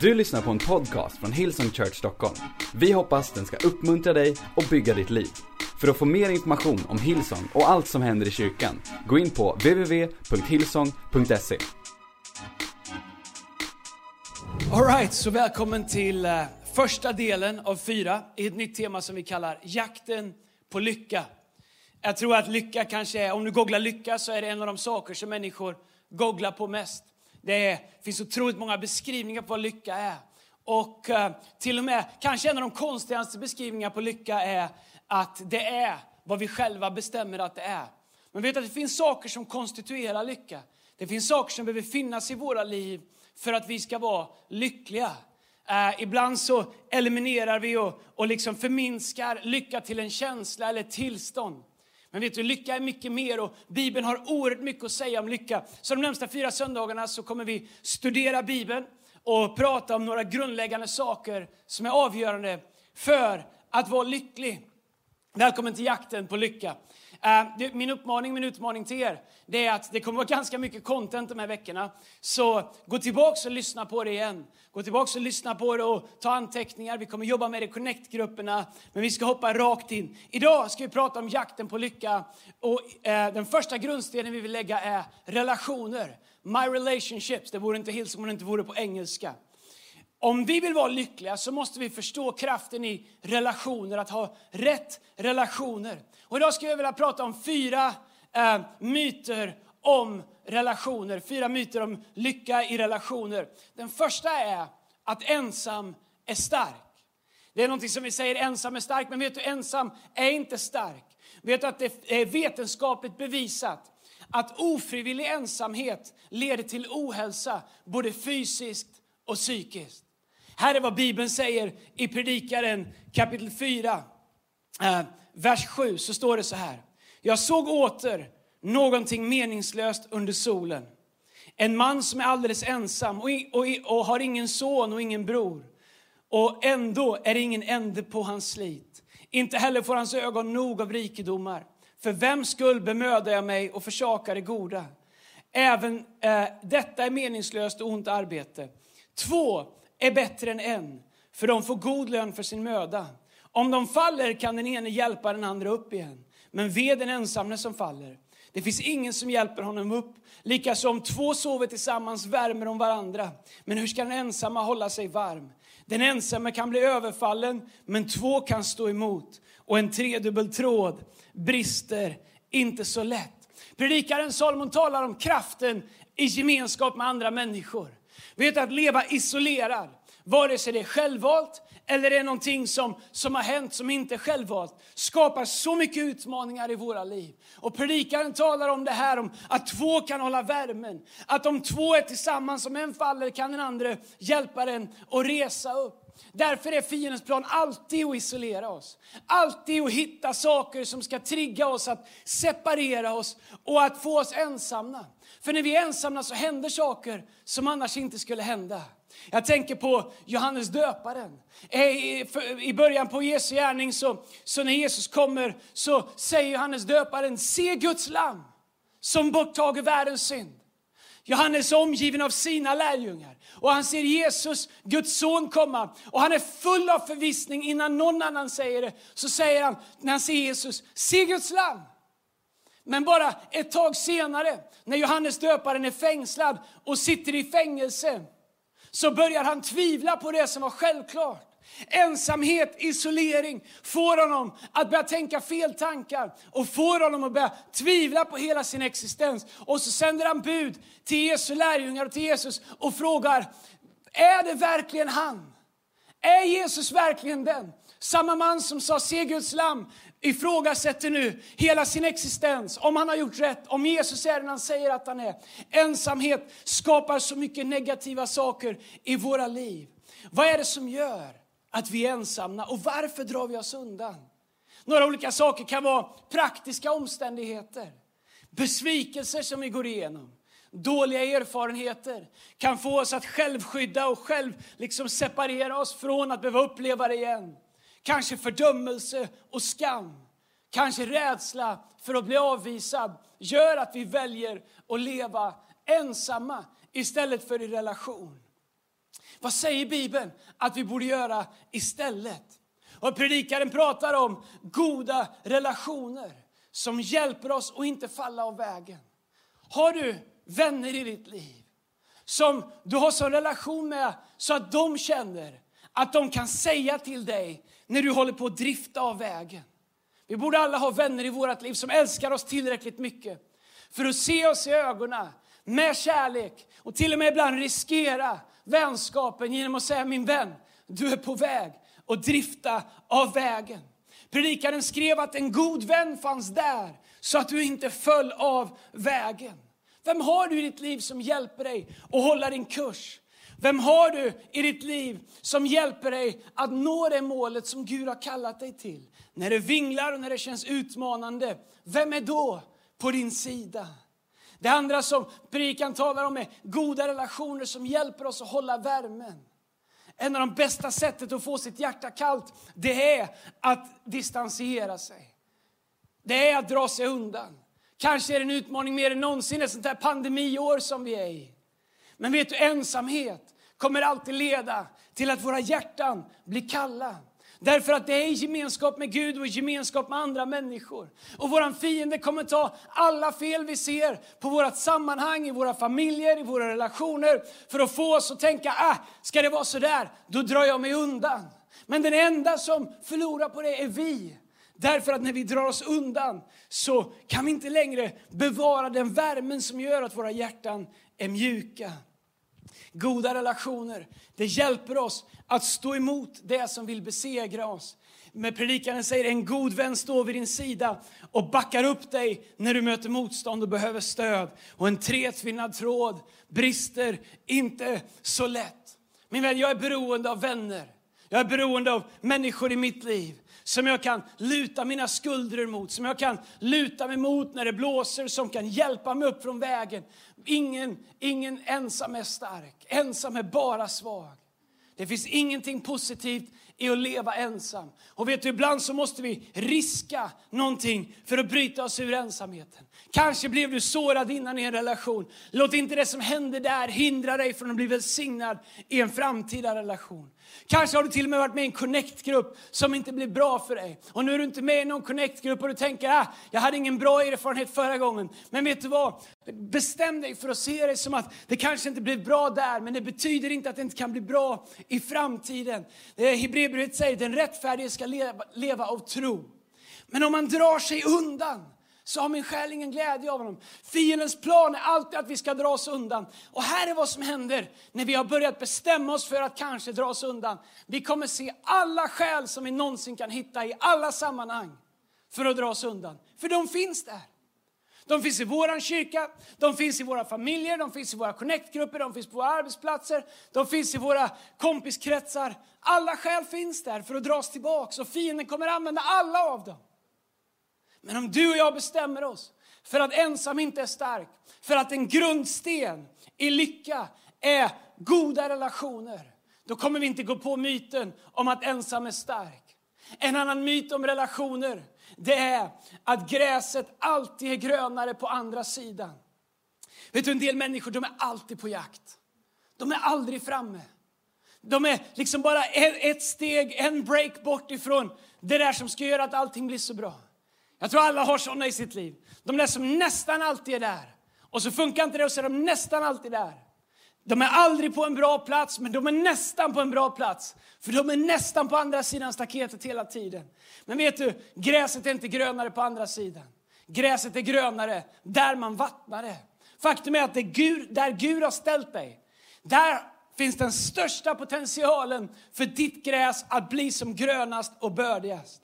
Du lyssnar på en podcast från Hillsong Church Stockholm. Vi hoppas den ska uppmuntra dig och bygga ditt liv. För att få mer information om Hillsong och allt som händer i kyrkan, gå in på www.hillsong.se. Alright, så välkommen till eh, första delen av fyra i ett nytt tema som vi kallar jakten på lycka. Jag tror att lycka kanske är, om du googlar lycka så är det en av de saker som människor googlar på mest. Det finns otroligt många beskrivningar på vad lycka är. Och eh, till och med, kanske en av de konstigaste beskrivningarna på lycka är att det är vad vi själva bestämmer att det är. Men vet att det finns saker som konstituerar lycka. Det finns saker som behöver finnas i våra liv för att vi ska vara lyckliga. Eh, ibland så eliminerar vi och, och liksom förminskar lycka till en känsla eller ett tillstånd. Men vet du, lycka är mycket mer och Bibeln har oerhört mycket att säga om lycka. Så de närmsta fyra söndagarna så kommer vi studera Bibeln och prata om några grundläggande saker som är avgörande för att vara lycklig. Välkommen till jakten på lycka. Eh, min uppmaning, min utmaning till er, det är att det kommer vara ganska mycket content de här veckorna. Så gå tillbaka och lyssna på det igen. Gå tillbaka och lyssna på det och ta anteckningar. Vi kommer jobba med det i Connect-grupperna, men vi ska hoppa rakt in. Idag ska vi prata om jakten på lycka. Och eh, den första grundstenen vi vill lägga är relationer. My relationships. Det vore inte Hillsong om det inte vore på engelska. Om vi vill vara lyckliga så måste vi förstå kraften i relationer, att ha rätt relationer. Och idag skulle jag vilja prata om fyra eh, myter om relationer, fyra myter om lycka i relationer. Den första är att ensam är stark. Det är någonting som vi säger, ensam är stark, men vet du, ensam är inte stark. Vet du att det är vetenskapligt bevisat att ofrivillig ensamhet leder till ohälsa, både fysiskt och psykiskt. Här är vad Bibeln säger i Predikaren kapitel 4, eh, vers 7. Så står det så här. Jag såg åter någonting meningslöst under solen. En man som är alldeles ensam och, och, och har ingen son och ingen bror. Och ändå är det ingen ände på hans slit. Inte heller får hans ögon nog av rikedomar. För vem skull bemödar jag mig och försakar det goda? Även eh, detta är meningslöst och ont arbete. Två är bättre än en, för de får god lön för sin möda. Om de faller kan den ene hjälpa den andra upp igen. Men ve den ensamme som faller. Det finns ingen som hjälper honom upp. Likaså om två sover tillsammans värmer de varandra. Men hur ska den ensamma hålla sig varm? Den ensamma kan bli överfallen, men två kan stå emot. Och en tredubbel tråd brister inte så lätt. Predikaren Salomon talar om kraften i gemenskap med andra människor. Vet att leva isolerad, vare sig det är självvalt eller det är någonting som, som har hänt som inte är självvalt, skapar så mycket utmaningar i våra liv. Och predikaren talar om det här om att två kan hålla värmen. Att om två är tillsammans, om en faller kan den andra hjälpa den att resa upp. Därför är fiendens plan alltid att isolera oss. Alltid att hitta saker som ska trigga oss, att separera oss och att få oss ensamma. För när vi är ensamma så händer saker som annars inte skulle hända. Jag tänker på Johannes döparen. Eh, I början på Jesu gärning, så, så när Jesus kommer, så säger Johannes döparen, se Guds lamm som borttager världens synd. Johannes är omgiven av sina lärjungar och han ser Jesus, Guds son, komma. Och han är full av förvissning innan någon annan säger det. Så säger han, när han ser Jesus, se Guds lamm. Men bara ett tag senare, när Johannes döparen är fängslad och sitter i fängelse, så börjar han tvivla på det som var självklart. Ensamhet, isolering får honom att börja tänka fel tankar och får honom att börja tvivla på hela sin existens. Och så sänder han bud till Jesu lärjungar och till Jesus och frågar, är det verkligen han? Är Jesus verkligen den? Samma man som sa se Guds lam ifrågasätter nu hela sin existens, om han har gjort rätt, om Jesus är den han säger att han är. Ensamhet skapar så mycket negativa saker i våra liv. Vad är det som gör att vi är ensamma och varför drar vi oss undan? Några olika saker kan vara praktiska omständigheter, besvikelser som vi går igenom. Dåliga erfarenheter kan få oss att självskydda och själv liksom separera oss från att behöva uppleva det igen. Kanske fördömelse och skam, kanske rädsla för att bli avvisad gör att vi väljer att leva ensamma istället för i relation. Vad säger Bibeln att vi borde göra istället? Och predikaren pratar om goda relationer som hjälper oss att inte falla av vägen. Har du vänner i ditt liv som du har sån relation med så att de känner att de kan säga till dig när du håller på att drifta av vägen. Vi borde alla ha vänner i vårt liv som älskar oss tillräckligt mycket för att se oss i ögonen med kärlek och till och med ibland riskera vänskapen genom att säga min vän, du är på väg och drifta av vägen. Predikaren skrev att en god vän fanns där så att du inte föll av vägen. Vem har du i ditt liv som hjälper dig att hålla din kurs? Vem har du i ditt liv som hjälper dig att nå det målet som Gud har kallat dig till? När det vinglar och när det känns utmanande, vem är då på din sida? Det andra som predikan talar om är goda relationer som hjälper oss att hålla värmen. En av de bästa sättet att få sitt hjärta kallt, det är att distansera sig. Det är att dra sig undan. Kanske är det en utmaning mer än någonsin, ett sånt här pandemiår som vi är i. Men vet du, ensamhet kommer alltid leda till att våra hjärtan blir kalla. Därför att det är gemenskap med Gud och gemenskap med andra människor. Och våran fiende kommer ta alla fel vi ser på vårt sammanhang, i våra familjer, i våra relationer för att få oss att tänka, ah, ska det vara så där, då drar jag mig undan. Men den enda som förlorar på det är vi. Därför att när vi drar oss undan så kan vi inte längre bevara den värmen som gör att våra hjärtan är mjuka. Goda relationer, det hjälper oss att stå emot det som vill besegra oss. Men predikaren säger en god vän står vid din sida och backar upp dig när du möter motstånd och behöver stöd. Och en tretvinnad tråd brister inte så lätt. Min vän, jag är beroende av vänner. Jag är beroende av människor i mitt liv som jag kan luta mina skuldror mot, som jag kan luta mig mot när det blåser, som kan hjälpa mig upp från vägen. Ingen, ingen ensam är stark, ensam är bara svag. Det finns ingenting positivt i att leva ensam. Och vet du, ibland så måste vi riska någonting för att bryta oss ur ensamheten. Kanske blev du sårad innan i en relation. Låt inte det som hände där hindra dig från att bli välsignad i en framtida relation. Kanske har du till och med varit med i en connect-grupp som inte blev bra för dig. Och nu är du inte med i någon connect-grupp och du tänker, ah, jag hade ingen bra erfarenhet förra gången. Men vet du vad? Bestäm dig för att se det som att det kanske inte blev bra där, men det betyder inte att det inte kan bli bra i framtiden. Eh, Hebreerbrevet säger, den rättfärdige ska leva, leva av tro. Men om man drar sig undan, så har min själ ingen glädje av honom. Fiendens plan är alltid att vi ska dra oss undan. Och här är vad som händer när vi har börjat bestämma oss för att kanske dra oss undan. Vi kommer se alla skäl som vi någonsin kan hitta i alla sammanhang för att dra oss undan. För de finns där. De finns i vår kyrka, de finns i våra familjer, de finns i våra connectgrupper, de finns på våra arbetsplatser, de finns i våra kompiskretsar. Alla skäl finns där för att dras tillbaks tillbaka och fienden kommer använda alla av dem. Men om du och jag bestämmer oss för att ensam inte är stark, för att en grundsten i lycka är goda relationer, då kommer vi inte gå på myten om att ensam är stark. En annan myt om relationer, det är att gräset alltid är grönare på andra sidan. Vet du, en del människor de är alltid på jakt. De är aldrig framme. De är liksom bara ett steg, en break bort ifrån det där som ska göra att allting blir så bra. Jag tror alla har såna i sitt liv. De där som nästan alltid är där. Och så funkar inte det och så är de nästan alltid där. De är aldrig på en bra plats, men de är nästan på en bra plats. För de är nästan på andra sidan staketet hela tiden. Men vet du, gräset är inte grönare på andra sidan. Gräset är grönare där man vattnar det. Faktum är att det Gud, där Gud har ställt dig, där finns den största potentialen för ditt gräs att bli som grönast och bördigast.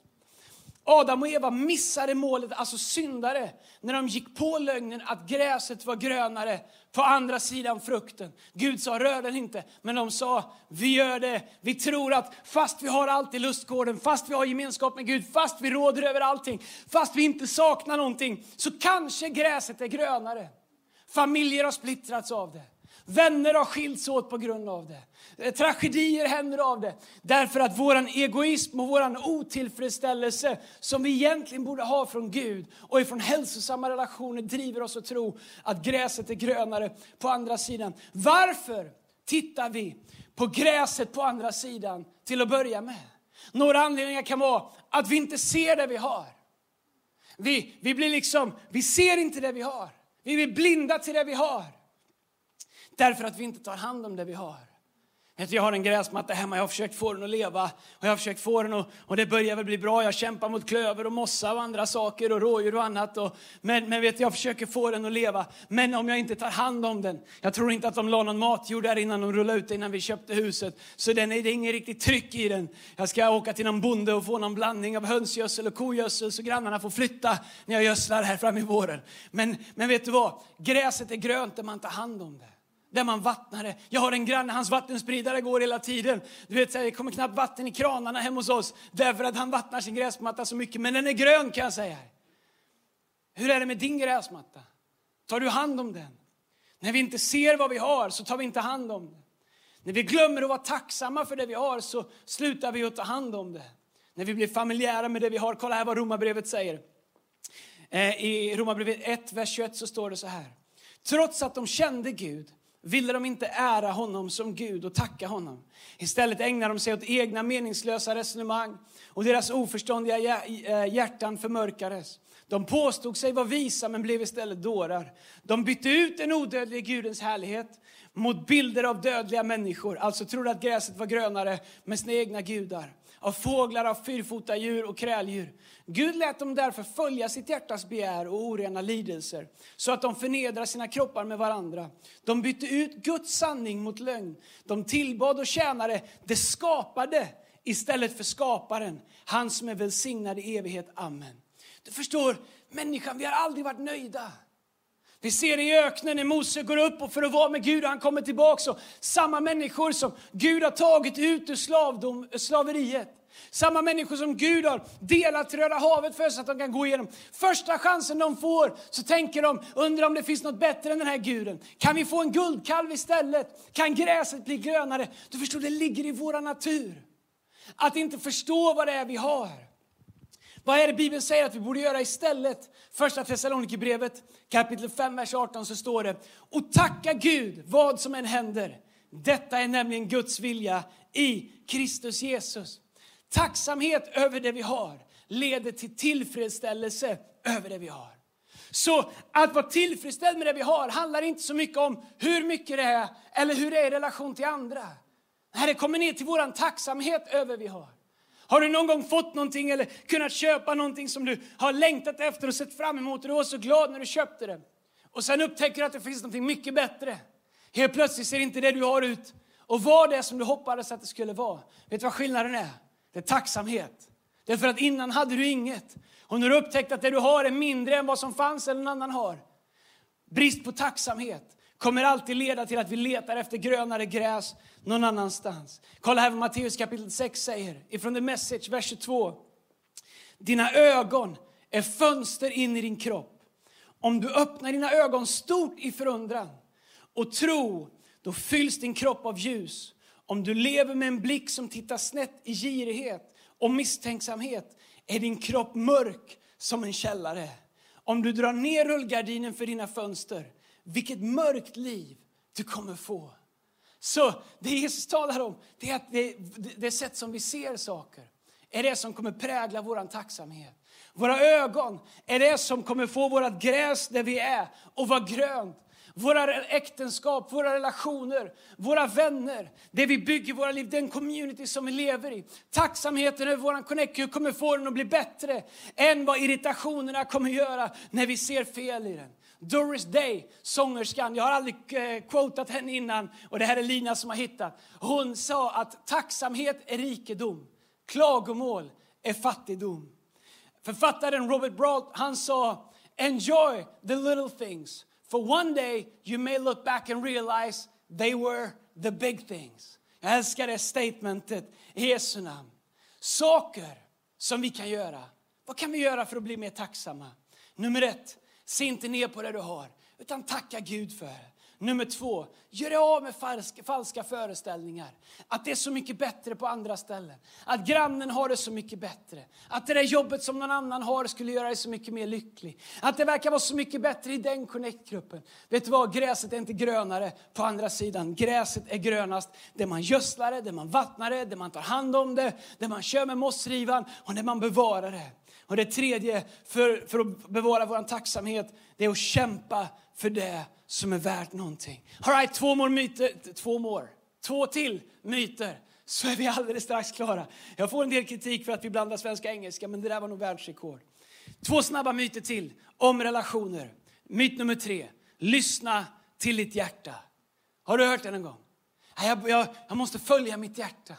Adam och Eva missade målet, alltså syndare, när de gick på lögnen att gräset var grönare på andra sidan frukten. Gud sa, rör den inte. Men de sa, vi gör det. Vi tror att fast vi har allt i lustgården, fast vi har gemenskap med Gud, fast vi råder över allting, fast vi inte saknar någonting, så kanske gräset är grönare. Familjer har splittrats av det. Vänner har skilts åt på grund av det. Tragedier händer av det. Därför att vår egoism och vår otillfredsställelse som vi egentligen borde ha från Gud och ifrån hälsosamma relationer driver oss att tro att gräset är grönare på andra sidan. Varför tittar vi på gräset på andra sidan till att börja med. Några anledningar kan vara att vi inte ser det vi har. Vi, vi blir liksom, vi ser inte det vi har. Vi blir blinda till det vi har. Därför att vi inte tar hand om det vi har. Jag har en gräsmatta hemma, jag har försökt få den att leva. Och jag har försökt få den och, och det börjar väl bli bra. Jag kämpar mot klöver och mossa och andra saker och rådjur och annat. Och, men, men vet, jag försöker få den att leva. Men om jag inte tar hand om den. Jag tror inte att de la någon matjord där innan de rullade ut innan vi köpte huset. Så den är, det är inget riktigt tryck i den. Jag ska åka till någon bonde och få någon blandning av hönsgödsel och kogödsel så grannarna får flytta när jag gödslar här fram i våren. Men, men vet du vad? Gräset är grönt där man tar hand om det där man vattnar det. Jag har en granne, hans vattenspridare går hela tiden. Du vet, det kommer knappt vatten i kranarna hemma hos oss därför att han vattnar sin gräsmatta så mycket. Men den är grön kan jag säga. Hur är det med din gräsmatta? Tar du hand om den? När vi inte ser vad vi har så tar vi inte hand om det. När vi glömmer att vara tacksamma för det vi har så slutar vi att ta hand om det. När vi blir familjära med det vi har. Kolla här vad Romarbrevet säger. Eh, I Romarbrevet 1, vers 21 så står det så här. Trots att de kände Gud ville de inte ära honom som Gud och tacka honom. Istället ägnade de sig åt egna meningslösa resonemang och deras oförståndiga eh, hjärtan förmörkades. De påstod sig vara visa men blev istället dårar. De bytte ut den odödlige Gudens härlighet mot bilder av dödliga människor. Alltså trodde att gräset var grönare med sina egna gudar. Av fåglar, av fyrfota djur och kräldjur. Gud lät dem därför följa sitt hjärtas begär och orena lidelser så att de förnedrar sina kroppar med varandra. De bytte ut Guds sanning mot lögn. De tillbad och tjänade det skapade istället för skaparen, han som är välsignad i evighet. Amen. Du förstår, människan, vi har aldrig varit nöjda. Vi ser i öknen när Mose går upp och för att vara med Gud och han kommer tillbaka. samma människor som Gud har tagit ut ur slavdom, slaveriet. Samma människor som Gud har delat Röda havet för så att de kan gå igenom. Första chansen de får så tänker de, undrar om det finns något bättre än den här guden. Kan vi få en guldkalv istället? Kan gräset bli grönare? Du förstår, det ligger i vår natur. Att inte förstå vad det är vi har. Vad är det Bibeln säger att vi borde göra istället? Första Thessalonikerbrevet kapitel 5, vers 18 så står det. Och tacka Gud vad som än händer. Detta är nämligen Guds vilja i Kristus Jesus. Tacksamhet över det vi har leder till tillfredsställelse över det vi har. Så att vara tillfredsställd med det vi har handlar inte så mycket om hur mycket det är eller hur det är i relation till andra. Nej, det kommer ner till vår tacksamhet över det vi har. Har du någon gång fått någonting eller kunnat köpa någonting som du har längtat efter och sett fram emot och du var så glad när du köpte det. Och sen upptäcker du att det finns någonting mycket bättre. Helt plötsligt ser inte det du har ut och var det som du hoppades att det skulle vara. Vet du vad skillnaden är? Det är tacksamhet. Därför att innan hade du inget. Och när du upptäckt att det du har är mindre än vad som fanns eller någon annan har. Brist på tacksamhet kommer alltid leda till att vi letar efter grönare gräs någon annanstans. Kolla här vad Matteus kapitel 6 säger, ifrån The Message, vers 22. Dina ögon är fönster in i din kropp. Om du öppnar dina ögon stort i förundran och tro, då fylls din kropp av ljus. Om du lever med en blick som tittar snett i girighet och misstänksamhet är din kropp mörk som en källare. Om du drar ner rullgardinen för dina fönster, vilket mörkt liv du kommer få. Så det Jesus talar om, det är att det, det sätt som vi ser saker är det som kommer prägla vår tacksamhet. Våra ögon är det som kommer få vårt gräs där vi är och vara grönt. Våra äktenskap, våra relationer, våra vänner, det vi bygger våra liv, den community som vi lever i. Tacksamheten över vår connect kommer få den att bli bättre än vad irritationerna kommer göra när vi ser fel i den. Doris Day, sångerskan, jag har aldrig eh, quotat henne innan och det här är Lina som har hittat. Hon sa att tacksamhet är rikedom, klagomål är fattigdom. Författaren Robert Brault, han sa enjoy the little things for one day you may look back and realize they were the big things. Jag älskar det statementet i Jesu namn. Saker som vi kan göra. Vad kan vi göra för att bli mer tacksamma? Nummer ett, Se inte ner på det du har, utan tacka Gud för det. Nummer två, gör dig av med falska, falska föreställningar. Att det är så mycket bättre på andra ställen. Att grannen har det så mycket bättre. Att det där jobbet som någon annan har skulle göra dig så mycket mer lycklig. Att det verkar vara så mycket bättre i den connect-gruppen. Vet du vad, gräset är inte grönare på andra sidan. Gräset är grönast där man gödslar det, där man vattnar det, där man tar hand om det, där man kör med mossrivan och där man bevarar det. Och det tredje för, för att bevara vår tacksamhet, det är att kämpa för det som är värt någonting. All right, två more myter, två more, två till myter så är vi alldeles strax klara. Jag får en del kritik för att vi blandar svenska och engelska, men det där var nog världsrekord. Två snabba myter till om relationer. Myt nummer tre, lyssna till ditt hjärta. Har du hört den en gång? Jag, jag, jag måste följa mitt hjärta.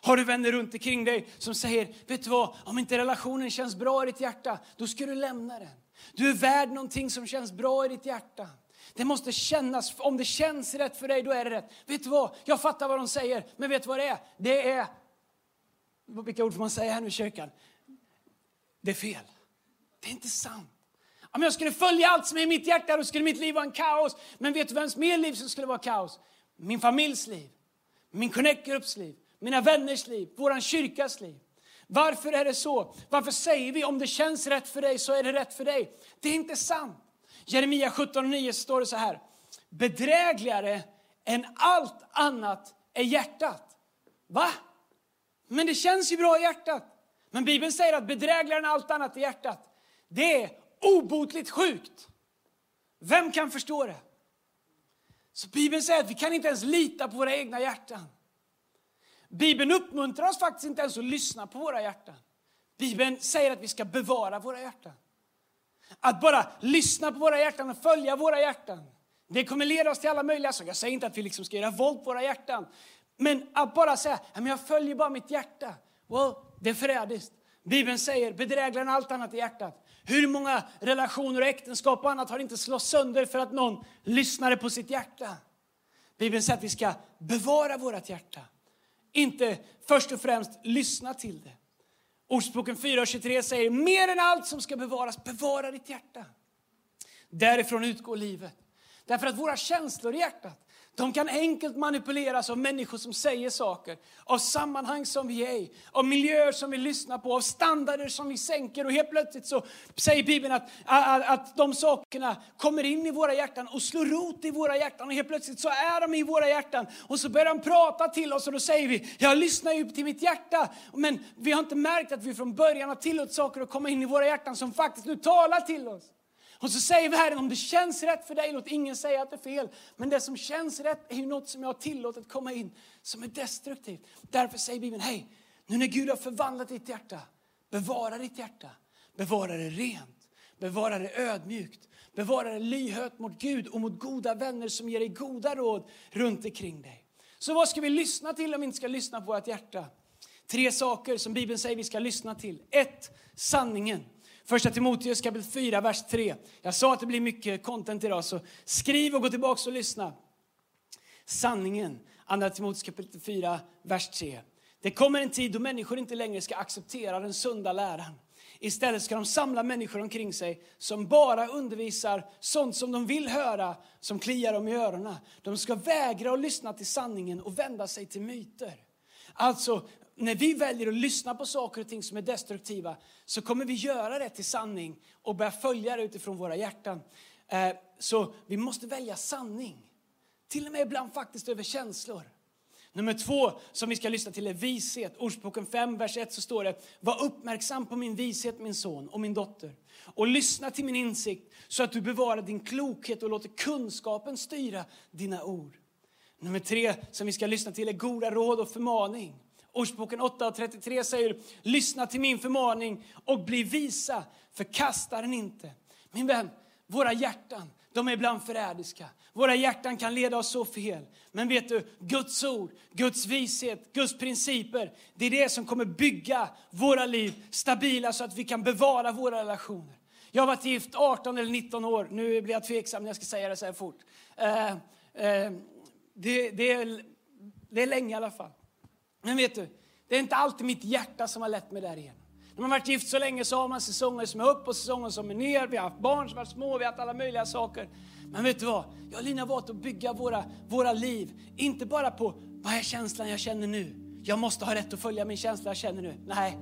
Har du vänner runt omkring dig som säger, vet du vad, om inte relationen känns bra i ditt hjärta, då ska du lämna den. Du är värd någonting som känns bra i ditt hjärta. Det måste kännas, om det känns rätt för dig, då är det rätt. Vet du vad, jag fattar vad de säger, men vet du vad det är? Det är, vilka ord får man säga här nu i kyrkan? Det är fel. Det är inte sant. Om jag skulle följa allt som är i mitt hjärta, då skulle mitt liv vara en kaos. Men vet du vems mer liv som skulle vara kaos? Min familjs liv, min connect liv, mina vänners liv, vår kyrkas liv. Varför är det så? Varför säger vi om det känns rätt för dig så är det rätt för dig? Det är inte sant. Jeremia 17.9 står det så här. Bedrägligare än allt annat är hjärtat. Va? Men det känns ju bra i hjärtat. Men Bibeln säger att bedrägligare än allt annat är hjärtat. Det är obotligt sjukt. Vem kan förstå det? Så Bibeln säger att vi kan inte ens lita på våra egna hjärtan. Bibeln uppmuntrar oss faktiskt inte ens att lyssna på våra hjärtan. Bibeln säger att vi ska bevara våra hjärtan. Att bara lyssna på våra hjärtan och följa våra hjärtan. Det kommer leda oss till alla möjliga saker. Jag säger inte att vi liksom ska göra våld på våra hjärtan. Men att bara säga, att jag följer bara mitt hjärta. Well, det är förrädiskt. Bibeln säger, bedräglaren allt annat i hjärtat. Hur många relationer och äktenskap och annat har inte slått sönder för att någon lyssnade på sitt hjärta? Bibeln säger att vi ska bevara vårt hjärta. Inte först och främst lyssna till det. Ordspråken 4.23 säger mer än allt som ska bevaras, bevara ditt hjärta. Därifrån utgår livet. Därför att våra känslor i hjärtat, de kan enkelt manipuleras av människor som säger saker, av sammanhang som vi är i, av miljöer som vi lyssnar på, av standarder som vi sänker. Och helt plötsligt så säger Bibeln att, att, att de sakerna kommer in i våra hjärtan och slår rot i våra hjärtan. Och helt plötsligt så är de i våra hjärtan. Och så börjar de prata till oss och då säger vi, jag lyssnar ju till mitt hjärta. Men vi har inte märkt att vi från början har tillåtit saker att komma in i våra hjärtan som faktiskt nu talar till oss. Och så säger vi Herren, om det känns rätt för dig, låt ingen säga att det är fel. Men det som känns rätt är ju något som jag har tillåtit komma in, som är destruktivt. Därför säger Bibeln, hej, nu när Gud har förvandlat ditt hjärta, bevara ditt hjärta. Bevara det rent, bevara det ödmjukt, bevara det lyhört mot Gud och mot goda vänner som ger dig goda råd runt omkring dig. Så vad ska vi lyssna till om vi inte ska lyssna på vårt hjärta? Tre saker som Bibeln säger vi ska lyssna till. Ett, sanningen. Första Timoteus kapitel 4, vers 3. Jag sa att det blir mycket content idag, så skriv och gå tillbaka och lyssna. Sanningen, Andra Timoteus kapitel 4, vers 3. Det kommer en tid då människor inte längre ska acceptera den sunda läran. Istället ska de samla människor omkring sig som bara undervisar sånt som de vill höra, som kliar dem i öronen. De ska vägra att lyssna till sanningen och vända sig till myter. Alltså, när vi väljer att lyssna på saker och ting som är destruktiva så kommer vi göra det till sanning och börja följa det utifrån våra hjärtan. Eh, så vi måste välja sanning. Till och med ibland faktiskt över känslor. Nummer två som vi ska lyssna till är vishet. Ordspråken 5, vers 1 så står det Var uppmärksam på min vishet min son och min dotter och lyssna till min insikt så att du bevarar din klokhet och låter kunskapen styra dina ord. Nummer tre som vi ska lyssna till är goda råd och förmaning. Ordspråken 8.33 säger lyssna till min förmaning och bli visa, förkasta den inte. Min vän, våra hjärtan, de är ibland förrädiska. Våra hjärtan kan leda oss så fel. Men vet du, Guds ord, Guds vishet, Guds principer, det är det som kommer bygga våra liv stabila så att vi kan bevara våra relationer. Jag har varit gift 18 eller 19 år. Nu blir jag tveksam när jag ska säga det så här fort. Eh, eh, det, det, är, det är länge i alla fall. Men vet du, det är inte alltid mitt hjärta som har lett mig där igen. När man varit gift så länge så har man säsonger som är upp och säsonger som är ner. Vi har haft barn som varit små, vi har haft alla möjliga saker. Men vet du vad? Jag och Lina har valt att bygga våra, våra liv, inte bara på vad är känslan jag känner nu? Jag måste ha rätt att följa min känsla jag känner nu. Nej,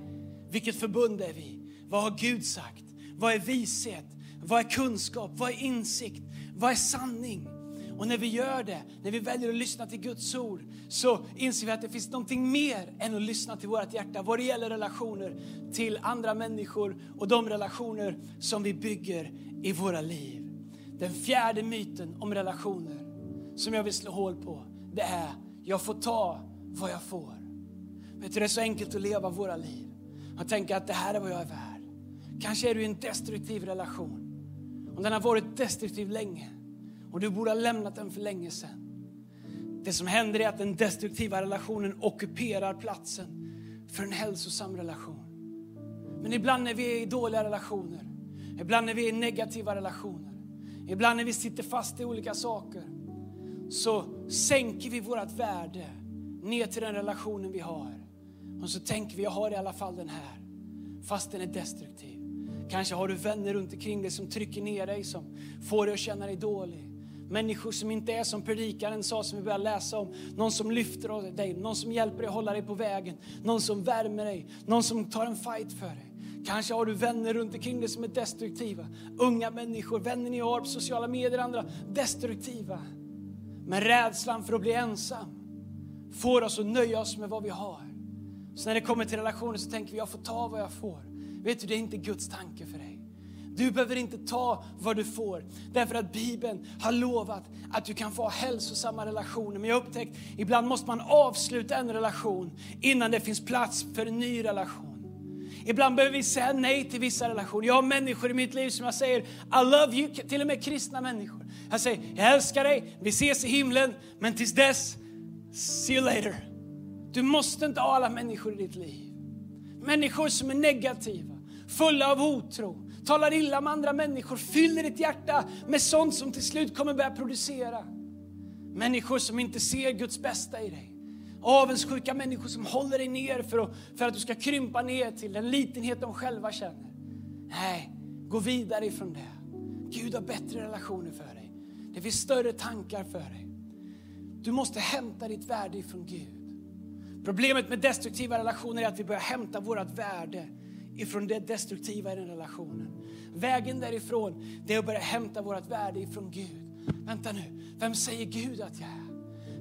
vilket förbund är vi? Vad har Gud sagt? Vad är vishet? Vad är kunskap? Vad är insikt? Vad är sanning? Och när vi gör det, när vi väljer att lyssna till Guds ord, så inser vi att det finns någonting mer än att lyssna till vårt hjärta vad det gäller relationer till andra människor och de relationer som vi bygger i våra liv. Den fjärde myten om relationer som jag vill slå hål på, det är jag får ta vad jag får. Vet du, det är så enkelt att leva våra liv. och tänka att det här är vad jag är värd. Kanske är du i en destruktiv relation. om den har varit destruktiv länge. Och du borde ha lämnat den för länge sedan. Det som händer är att den destruktiva relationen ockuperar platsen för en hälsosam relation. Men ibland när vi är i dåliga relationer, ibland när vi är i negativa relationer, ibland när vi sitter fast i olika saker, så sänker vi vårt värde ner till den relationen vi har. Och så tänker vi, jag har i alla fall den här, fast den är destruktiv. Kanske har du vänner runt omkring dig som trycker ner dig, som får dig att känna dig dålig. Människor som inte är som predikaren sa, som vi börjar läsa om. Någon som lyfter dig, någon som hjälper dig att hålla dig på vägen. Någon som värmer dig, någon som tar en fight för dig. Kanske har du vänner runt omkring dig som är destruktiva. Unga människor, vänner ni har på sociala medier, andra destruktiva. Men rädslan för att bli ensam får oss att nöja oss med vad vi har. Så när det kommer till relationer så tänker vi, jag får ta vad jag får. Vet du, det är inte Guds tanke för dig. Du behöver inte ta vad du får, därför att Bibeln har lovat att du kan få hälsosamma relationer. Men jag har upptäckt, ibland måste man avsluta en relation innan det finns plats för en ny relation. Ibland behöver vi säga nej till vissa relationer. Jag har människor i mitt liv som jag säger I love you, till och med kristna människor. Jag säger, jag älskar dig, vi ses i himlen, men tills dess, see you later. Du måste inte ha alla människor i ditt liv. Människor som är negativa, fulla av otro, talar illa om andra människor, fyller ditt hjärta med sånt som till slut kommer börja producera. Människor som inte ser Guds bästa i dig. Avundsjuka människor som håller dig ner för att, för att du ska krympa ner till den litenhet de själva känner. Nej, gå vidare ifrån det. Gud har bättre relationer för dig. Det finns större tankar för dig. Du måste hämta ditt värde ifrån Gud. Problemet med destruktiva relationer är att vi börjar hämta vårt värde ifrån det destruktiva i den relationen. Vägen därifrån det är att börja hämta vårt värde ifrån Gud. Vänta nu, vem säger Gud att jag är?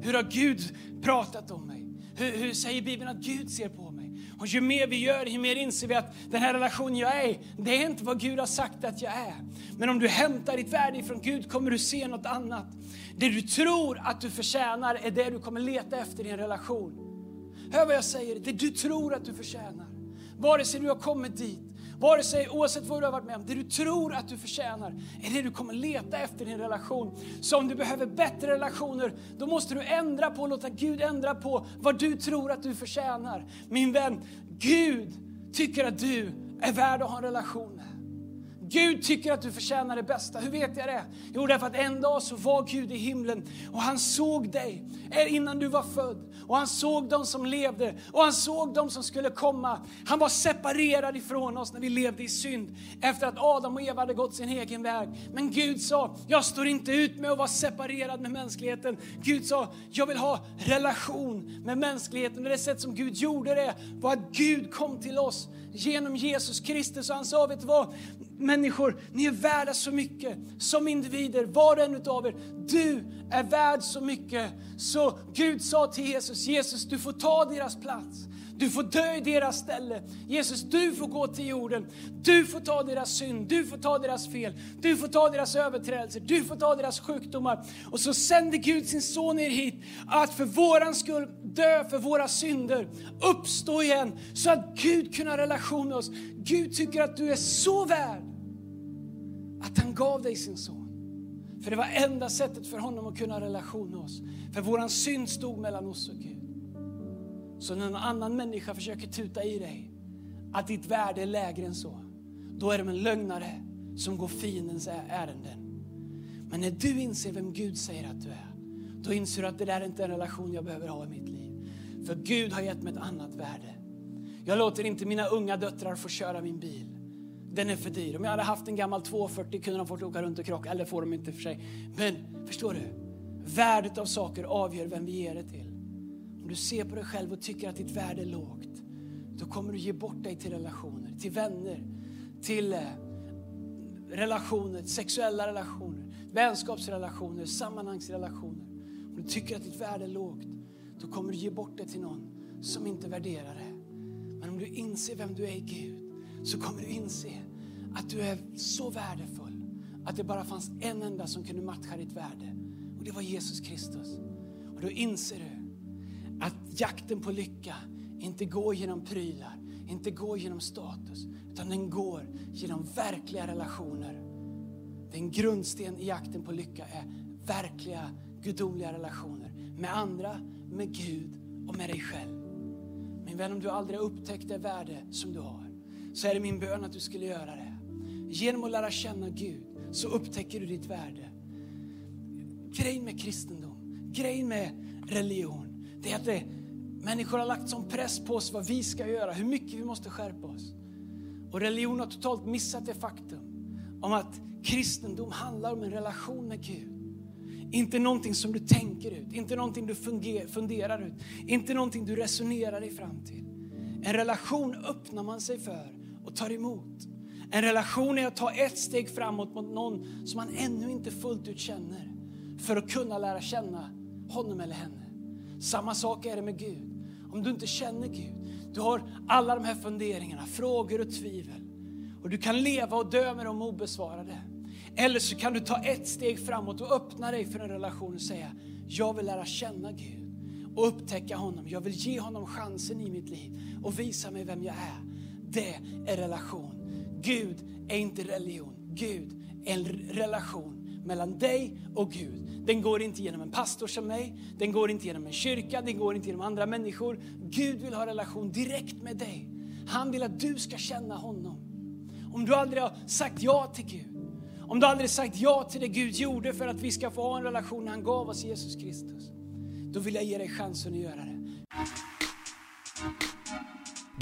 Hur har Gud pratat om mig? Hur, hur säger Bibeln att Gud ser på mig? Och ju mer vi gör, ju mer inser vi att den här relationen jag är det är inte vad Gud har sagt att jag är. Men om du hämtar ditt värde ifrån Gud kommer du se något annat. Det du tror att du förtjänar är det du kommer leta efter i en relation. Hör vad jag säger, det du tror att du förtjänar. Vare sig du har kommit dit, vare sig, oavsett vad du har varit med om, det du tror att du förtjänar är det du kommer leta efter i din relation. Så om du behöver bättre relationer, då måste du ändra på, låta Gud ändra på vad du tror att du förtjänar. Min vän, Gud tycker att du är värd att ha en relation med. Gud tycker att du förtjänar det bästa. Hur vet jag det? Jo, därför att en dag så var Gud i himlen och han såg dig eh, innan du var född. Och han såg de som levde och han såg de som skulle komma. Han var separerad ifrån oss när vi levde i synd efter att Adam och Eva hade gått sin egen väg. Men Gud sa, jag står inte ut med att vara separerad med mänskligheten. Gud sa, jag vill ha relation med mänskligheten. Och det sätt som Gud gjorde det var att Gud kom till oss genom Jesus Kristus. Och han sa, vet du vad? Människor, ni är värda så mycket som individer, var och en utav er. Du är värd så mycket. Så Gud sa till Jesus, Jesus du får ta deras plats. Du får dö i deras ställe. Jesus, du får gå till jorden. Du får ta deras synd, du får ta deras fel, du får ta deras överträdelser, du får ta deras sjukdomar. Och så sände Gud sin son er hit att för våran skull dö för våra synder, uppstå igen så att Gud kan ha relation med oss. Gud tycker att du är så värd att han gav dig sin son. För det var enda sättet för honom att kunna ha relation med oss. För våran synd stod mellan oss och Gud. Så när en annan människa försöker tuta i dig att ditt värde är lägre än så, då är de en lögnare som går fiendens ärenden. Men när du inser vem Gud säger att du är, då inser du att det där är inte en relation jag behöver ha i mitt liv. För Gud har gett mig ett annat värde. Jag låter inte mina unga döttrar få köra min bil. Den är för dyr. Om jag hade haft en gammal 240 kunde de fått åka runt och krocka. Eller får de inte för sig. Men förstår du? Värdet av saker avgör vem vi ger det till. Om du ser på dig själv och tycker att ditt värde är lågt, då kommer du ge bort dig till relationer, till vänner, till eh, relationer, sexuella relationer, vänskapsrelationer, sammanhangsrelationer. Om du tycker att ditt värde är lågt, då kommer du ge bort det till någon som inte värderar det. Men om du inser vem du är i Gud, så kommer du inse att du är så värdefull att det bara fanns en enda som kunde matcha ditt värde. Och det var Jesus Kristus. Och då inser du att jakten på lycka inte går genom prylar, inte går genom status, utan den går genom verkliga relationer. Den grundsten i jakten på lycka är verkliga gudomliga relationer med andra, med Gud och med dig själv. Min vän, om du aldrig har upptäckt det värde som du har, så är det min bön att du skulle göra det. Genom att lära känna Gud så upptäcker du ditt värde. Grejen med kristendom, grejen med religion, det är att det, människor har lagt sån press på oss vad vi ska göra, hur mycket vi måste skärpa oss. Och religion har totalt missat det faktum om att kristendom handlar om en relation med Gud. Inte någonting som du tänker ut, inte någonting du funderar ut, inte någonting du resonerar dig fram till. En relation öppnar man sig för och tar emot. En relation är att ta ett steg framåt mot någon som man ännu inte fullt ut känner för att kunna lära känna honom eller henne. Samma sak är det med Gud. Om du inte känner Gud, du har alla de här funderingarna, frågor och tvivel och du kan leva och dö med dem obesvarade. Eller så kan du ta ett steg framåt och öppna dig för en relation och säga, jag vill lära känna Gud och upptäcka honom. Jag vill ge honom chansen i mitt liv och visa mig vem jag är. Det är relation. Gud är inte religion. Gud är en relation mellan dig och Gud. Den går inte genom en pastor som mig, den går inte genom en kyrka, den går inte genom andra människor. Gud vill ha relation direkt med dig. Han vill att du ska känna honom. Om du aldrig har sagt ja till Gud, om du aldrig sagt ja till det Gud gjorde för att vi ska få ha en relation när han gav oss Jesus Kristus, då vill jag ge dig chansen att göra det.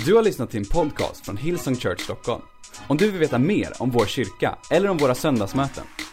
Du har lyssnat till en podcast från Hillsong Church Stockholm. Om du vill veta mer om vår kyrka eller om våra söndagsmöten,